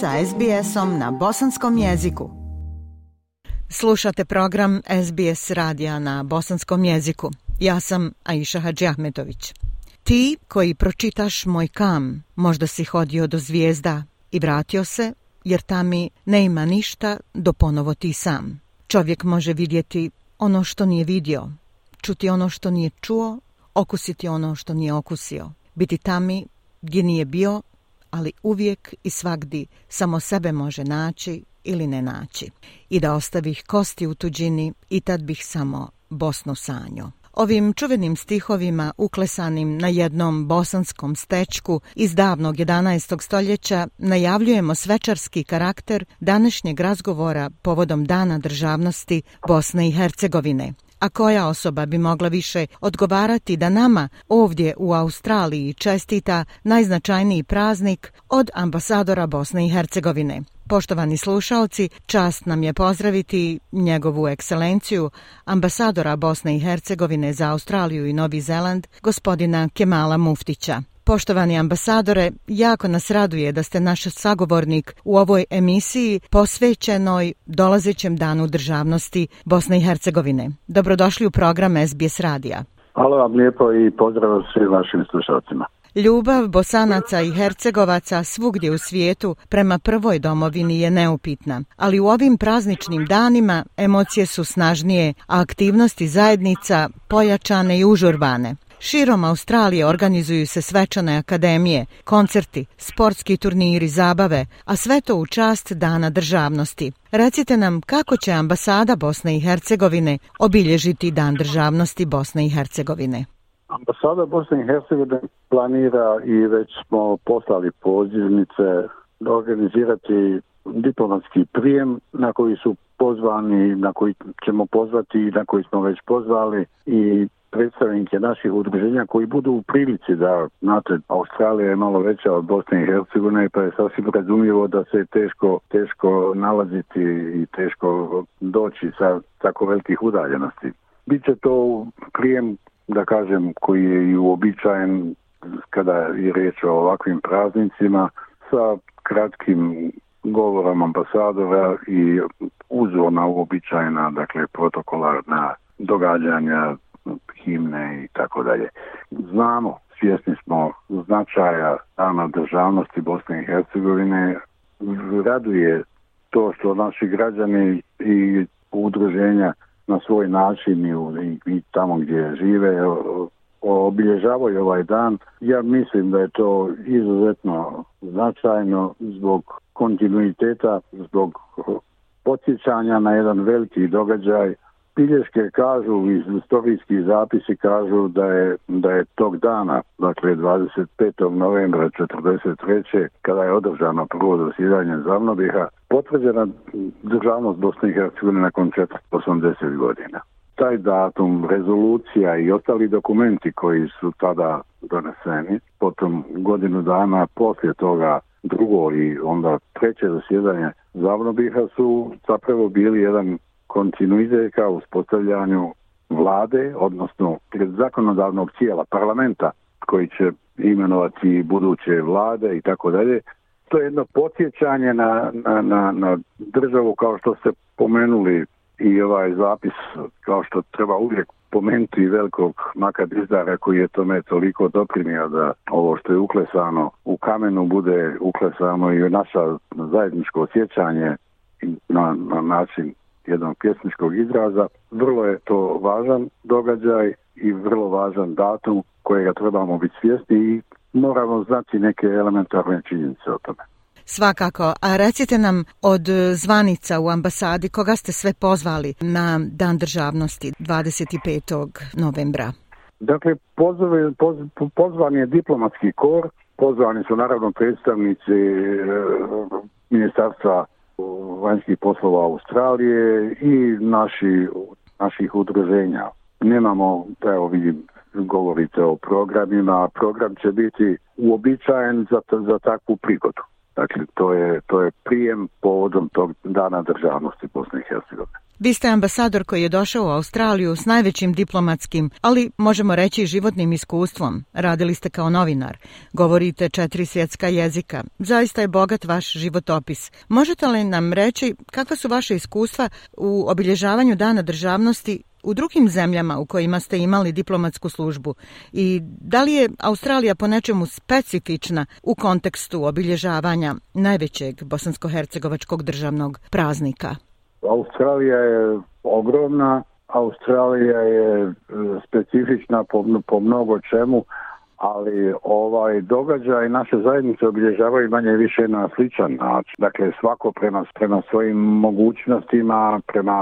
sa SBS-om na bosanskom jeziku. Slušate program SBS radija na bosanskom jeziku. Ja sam Aisha Hadži Ahmetović. Ti koji pročitaš moj kam, možda si hodio do zvijezda i vratio se, jer tami ne ima ništa do ponovo ti sam. Čovjek može vidjeti ono što nije vidio, čuti ono što nije čuo, okusiti ono što nije okusio, biti tami gdje nije bio ali uvijek i svagdi samo sebe može naći ili ne naći. I da ostavih kosti u tuđini i tad bih samo Bosnu sanjo. Ovim čuvenim stihovima uklesanim na jednom bosanskom stečku iz davnog 11. stoljeća najavljujemo svečarski karakter današnjeg razgovora povodom Dana državnosti Bosne i Hercegovine. A koja osoba bi mogla više odgovarati da nama ovdje u Australiji čestita najznačajniji praznik od ambasadora Bosne i Hercegovine? Poštovani slušalci, čast nam je pozdraviti njegovu ekscelenciju, ambasadora Bosne i Hercegovine za Australiju i Novi Zeland, gospodina Kemala Muftića. Poštovani ambasadore, jako nas raduje da ste naš sagovornik u ovoj emisiji posvećenoj dolazećem danu državnosti Bosne i Hercegovine. Dobrodošli u program SBS Radija. Hvala vam lijepo i pozdrav svim vašim slušalcima. Ljubav Bosanaca i Hercegovaca svugdje u svijetu prema prvoj domovini je neupitna, ali u ovim prazničnim danima emocije su snažnije, a aktivnosti zajednica pojačane i užurbane. Širom Australije organizuju se svečane akademije, koncerti, sportski turniri, zabave, a sve to u čast Dana državnosti. Recite nam kako će ambasada Bosne i Hercegovine obilježiti Dan državnosti Bosne i Hercegovine? Ambasada Bosne i Hercegovine planira i već smo poslali pozivnice da organizirati diplomatski prijem na koji su pozvani, na koji ćemo pozvati i na koji smo već pozvali i predstavnike naših udruženja koji budu u prilici da, znate, Australija je malo veća od Bosne i Hercegovine, pa je sasvim razumljivo da se teško, teško nalaziti i teško doći sa tako velikih udaljenosti. Biće to klijem, da kažem, koji je i uobičajen kada je riječ o ovakvim praznicima sa kratkim govorom ambasadora i uz ona uobičajena dakle, protokolarna događanja, himne i tako dalje. Znamo, svjesni smo značaja dana državnosti Bosne i Hercegovine. Raduje to što naši građani i udruženja na svoj način i, i tamo gdje žive obilježavaju ovaj dan. Ja mislim da je to izuzetno značajno zbog kontinuiteta, zbog podsjećanja na jedan veliki događaj, bilješke kažu iz istorijskih zapisi kažu da je da je tog dana dakle 25. novembra 43. kada je održano prvo zasjedanje Zavnobiha potvrđena državnost Bosne i Hercegovine nakon 480 godina taj datum, rezolucija i ostali dokumenti koji su tada doneseni, potom godinu dana poslije toga drugo i onda treće zasjedanje Zavnobiha su zapravo bili jedan kontinuize ka uspostavljanju vlade, odnosno zakonodavnog cijela parlamenta koji će imenovati buduće vlade i tako dalje, to je jedno podsjećanje na, na, na, na državu kao što ste pomenuli i ovaj zapis kao što treba uvijek pomenuti velikog Maka Dizdara koji je tome toliko doprinio da ovo što je uklesano u kamenu bude uklesano i naša zajedničko osjećanje na, na način jednog pjesničkog izraza. Vrlo je to važan događaj i vrlo važan datum kojega trebamo biti svjesni i moramo znati neke elementarne činjenice o tome. Svakako, a recite nam od zvanica u ambasadi koga ste sve pozvali na dan državnosti 25. novembra? Dakle, pozv, poz, pozvan je diplomatski kor, pozvani su naravno predstavnici e, ministarstva vanjskih poslova Australije i naši, naših udruženja. Nemamo, evo vidim, govorite o programima, program će biti uobičajen za, za takvu prigodu. Dakle, to je, to je prijem povodom tog dana državnosti Bosne i Hercegovine. Vi ste ambasador koji je došao u Australiju s najvećim diplomatskim, ali možemo reći i životnim iskustvom. Radili ste kao novinar, govorite četiri svjetska jezika. Zaista je bogat vaš životopis. Možete li nam reći kakva su vaše iskustva u obilježavanju dana državnosti u drugim zemljama u kojima ste imali diplomatsku službu i da li je Australija po nečemu specifična u kontekstu obilježavanja najvećeg bosansko-hercegovačkog državnog praznika? Australija je ogromna, Australija je e, specifična po, po mnogo čemu, ali ovaj događaj naše zajednice obilježavaju manje više na sličan način. Dakle, svako prema, prema svojim mogućnostima, prema,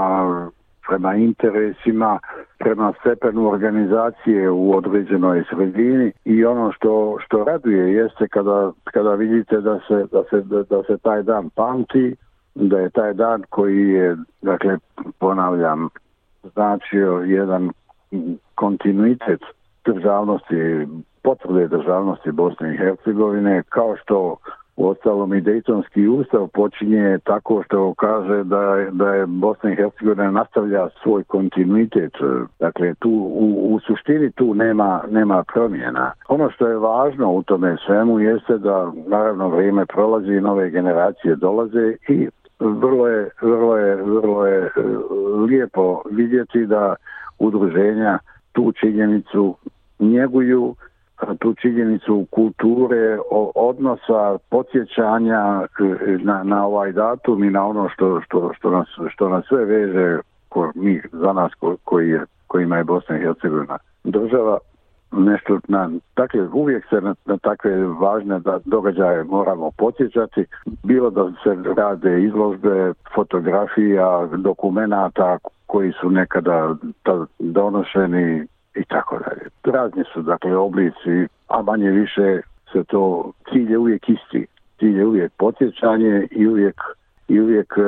prema interesima, prema stepenu organizacije u određenoj sredini i ono što što raduje jeste kada, kada vidite da se, da, se, da, da se taj dan pamti, da je taj dan koji je, dakle, ponavljam, značio jedan kontinuitet državnosti, potvrde državnosti Bosne i Hercegovine, kao što u ostalom i Dejtonski ustav počinje tako što kaže da, da je Bosna i Hercegovina nastavlja svoj kontinuitet. Dakle, tu, u, u suštini tu nema, nema promjena. Ono što je važno u tome svemu jeste da naravno vrijeme prolazi i nove generacije dolaze i vrlo je, vrlo je, vrlo je e, lijepo vidjeti da udruženja tu činjenicu njeguju, tu činjenicu kulture, odnosa, podsjećanja e, na, na ovaj datum i na ono što, što, što, nas, što nas sve veže ko, mi, za nas ko, koji je, kojima je Bosna i Hercegovina država, nešto na takve, uvijek se na, na takve važne da, događaje moramo podsjećati, bilo da se rade izložbe, fotografija, dokumenta koji su nekada ta, donošeni i tako dalje. Razni su dakle oblici, a manje više se to cilj je uvijek isti. Cilj je uvijek podsjećanje i uvijek i uvijek e,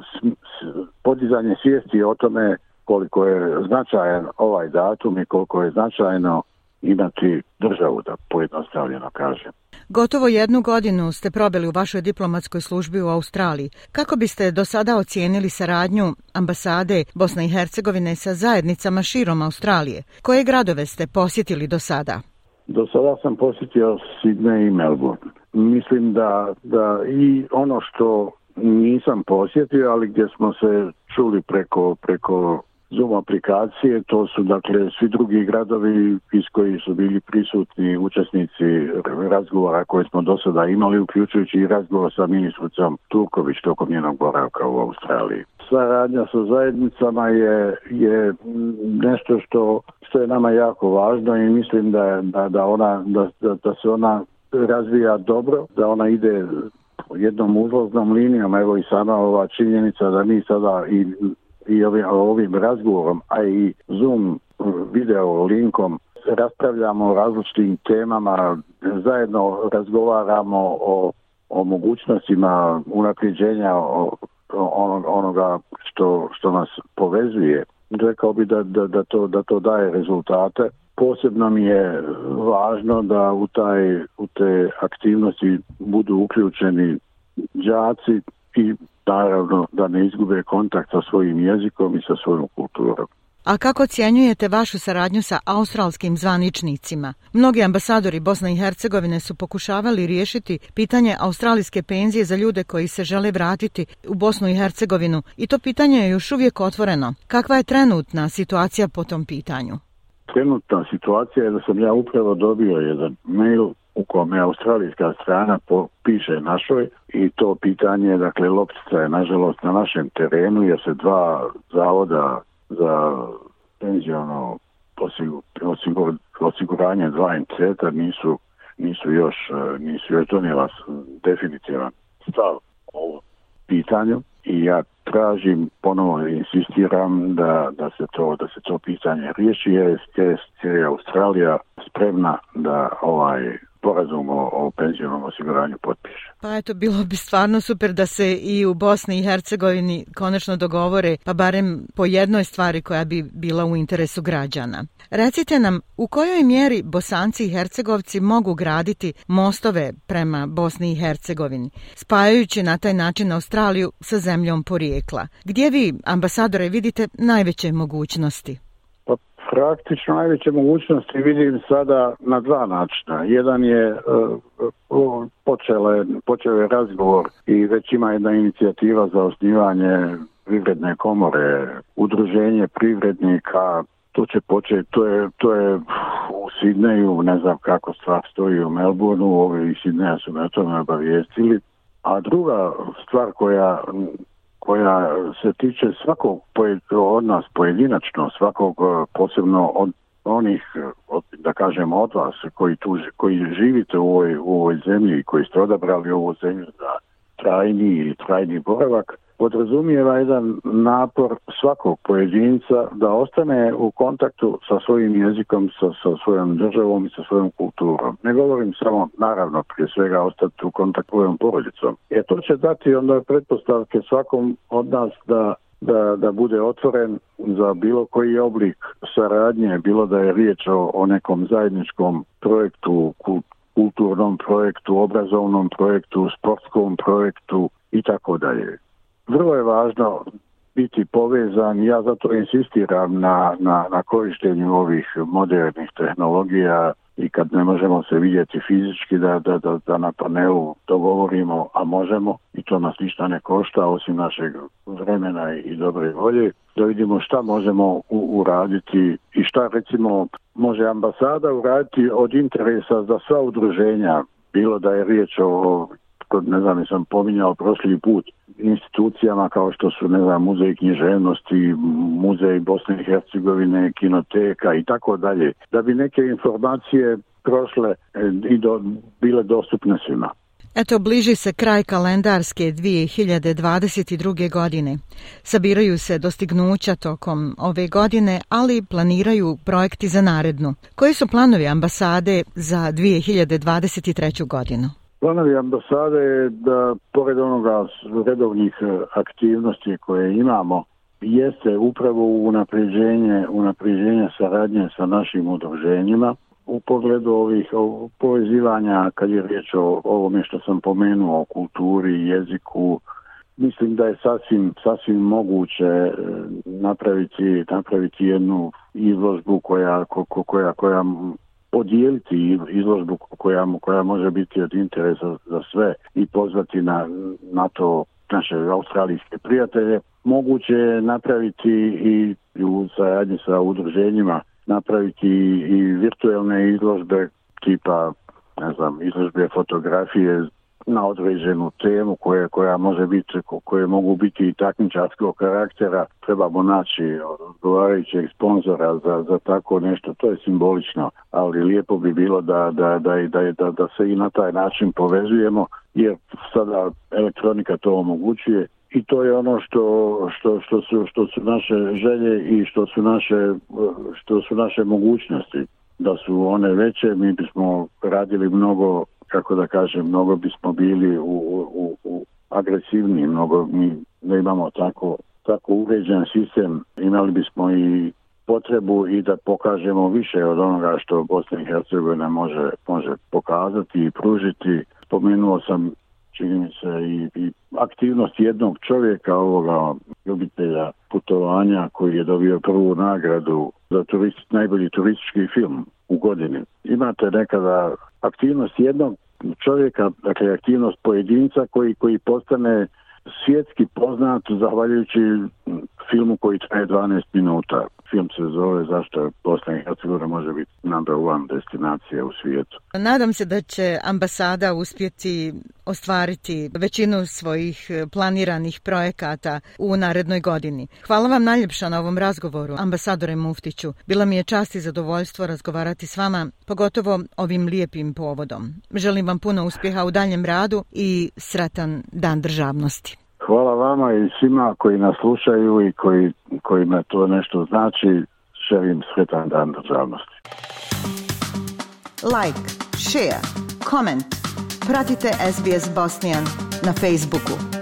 s, s, podizanje svijesti o tome koliko je značajan ovaj datum i koliko je značajno imati državu, da pojednostavljeno kažem. Gotovo jednu godinu ste probili u vašoj diplomatskoj službi u Australiji. Kako biste do sada ocijenili saradnju ambasade Bosne i Hercegovine sa zajednicama širom Australije? Koje gradove ste posjetili do sada? Do sada sam posjetio Sydney i Melbourne. Mislim da, da i ono što nisam posjetio, ali gdje smo se čuli preko, preko Zoom aplikacije, to su dakle svi drugi gradovi iz koji su bili prisutni učesnici razgovora koje smo do sada imali, uključujući i razgovor sa ministrucom Turković tokom njenog boravka u Australiji. Sva radnja sa zajednicama je, je nešto što, što je nama jako važno i mislim da, da, da, ona, da, da, da se ona razvija dobro, da ona ide jednom uzlaznom linijom, evo i sama ova činjenica da mi sada i i ovim, ovim razgovorom, a i Zoom eh, video linkom raspravljamo o različitim temama, zajedno razgovaramo o, o mogućnostima unapriđenja onog, onoga što, što nas povezuje. Rekao bi da, da, da, to, da to daje rezultate. Posebno mi je važno da u, taj, u te aktivnosti budu uključeni đaci i naravno da ne izgube kontakt sa svojim jezikom i sa svojom kulturom. A kako cijenjujete vašu saradnju sa australskim zvaničnicima? Mnogi ambasadori Bosne i Hercegovine su pokušavali riješiti pitanje australijske penzije za ljude koji se žele vratiti u Bosnu i Hercegovinu i to pitanje je još uvijek otvoreno. Kakva je trenutna situacija po tom pitanju? Trenutna situacija je da sam ja upravo dobio jedan mail u kome australijska strana po, piše našoj i to pitanje, dakle, lopstva je nažalost na našem terenu jer se dva zavoda za penzijono osigur, osiguranje dva inceta nisu, nisu još e, nisu još donijela definitivan stav o pitanju i ja tražim ponovo insistiram da, da se to da se to pitanje riješi jer je, je, je Australija spremna da ovaj sporazum o, o penzijnom osiguranju potpiše. Pa eto, bilo bi stvarno super da se i u Bosni i Hercegovini konačno dogovore, pa barem po jednoj stvari koja bi bila u interesu građana. Recite nam, u kojoj mjeri Bosanci i Hercegovci mogu graditi mostove prema Bosni i Hercegovini, spajajući na taj način Australiju sa zemljom porijekla? Gdje vi, ambasadore, vidite najveće mogućnosti? praktično najveće mogućnosti vidim sada na dva načina. Jedan je e, e, počele, počeo je razgovor i već ima jedna inicijativa za osnivanje privredne komore, udruženje privrednika, to će početi, to je, to je u Sidneju, ne znam kako stvar stoji u Melbourneu, ovi iz Sidneja su me o tome obavijestili. A druga stvar koja koja se tiče svakog od nas pojedinačno, svakog e, posebno od onih, e, od, da kažem od vas, koji, tu, koji živite u ovoj, u ovoj zemlji i koji ste odabrali ovu zemlju za trajni ili trajni boravak, podrazumijeva jedan napor svakog pojedinca da ostane u kontaktu sa svojim jezikom, sa, sa svojom državom i sa svojom kulturom. Ne govorim samo, naravno, prije svega ostati u kontaktu svojom porodicom. E to će dati onda pretpostavke svakom od nas da da, da bude otvoren za bilo koji oblik saradnje, bilo da je riječ o, o nekom zajedničkom projektu, kulturnom projektu, obrazovnom projektu, sportskom projektu i tako dalje vrlo je važno biti povezan, ja zato insistiram na, na, na korištenju ovih modernih tehnologija i kad ne možemo se vidjeti fizički da, da, da, da na panelu to govorimo, a možemo i to nas ništa ne košta osim našeg vremena i dobre volje, da vidimo šta možemo u, uraditi i šta recimo može ambasada uraditi od interesa za sva udruženja bilo da je riječ o što ne znam, sam pominjao prošli put institucijama kao što su, ne znam, muzej književnosti, muzej Bosne i Hercegovine, kinoteka i tako dalje, da bi neke informacije prošle e, i do, bile dostupne svima. Eto, bliži se kraj kalendarske 2022. godine. Sabiraju se dostignuća tokom ove godine, ali planiraju projekti za narednu. Koji su planovi ambasade za 2023. godinu? Planovi ambasade je da, pored onoga redovnih e, aktivnosti koje imamo, jeste upravo unapređenje, unapređenje saradnje sa našim udruženjima u pogledu ovih povezivanja kad je riječ o ovome što sam pomenuo, o kulturi, jeziku, Mislim da je sasvim, sasvim moguće e, napraviti, napraviti jednu izložbu koja, ko, koja, koja podijeliti izložbu koja, koja može biti od interesa za sve i pozvati na, na to naše australijske prijatelje. Moguće je napraviti i u zajadnji sa udruženjima napraviti i virtuelne izložbe tipa ne znam, izložbe fotografije na određenu temu koje, koja može biti, koje mogu biti i takmičarskog karaktera, trebamo naći odgovarajućeg sponzora za, za tako nešto, to je simbolično, ali lijepo bi bilo da, da, da, da, da, da se i na taj način povezujemo, jer sada elektronika to omogućuje i to je ono što, što, što, su, što su naše želje i što su naše, što su naše mogućnosti da su one veće, mi bismo radili mnogo kako da kažem, mnogo bismo bili u, u, u agresivni, mnogo mi ne imamo tako, tako uređen sistem, imali bismo i potrebu i da pokažemo više od onoga što Bosna i Hercegovina može, može pokazati i pružiti. Spomenuo sam čini se i, i aktivnost jednog čovjeka ovoga ljubitelja putovanja koji je dobio prvu nagradu za turist, najbolji turistički film u godini. Imate nekada aktivnost jednog čovjeka, dakle aktivnost pojedinca koji koji postane svjetski poznat zahvaljujući filmu koji traje 12 minuta film se zove Zašto Bosna i Hercegovina može biti number one destinacija u svijetu. Nadam se da će ambasada uspjeti ostvariti većinu svojih e, planiranih projekata u narednoj godini. Hvala vam najljepša na ovom razgovoru, ambasadore Muftiću. Bila mi je čast i zadovoljstvo razgovarati s vama, pogotovo ovim lijepim povodom. Želim vam puno uspjeha u daljem radu i sretan dan državnosti hvala vama i svima koji nas slušaju i koji, kojima to nešto znači. Želim sretan dan državnosti. Like, share, comment. Pratite SBS Bosnian na Facebooku.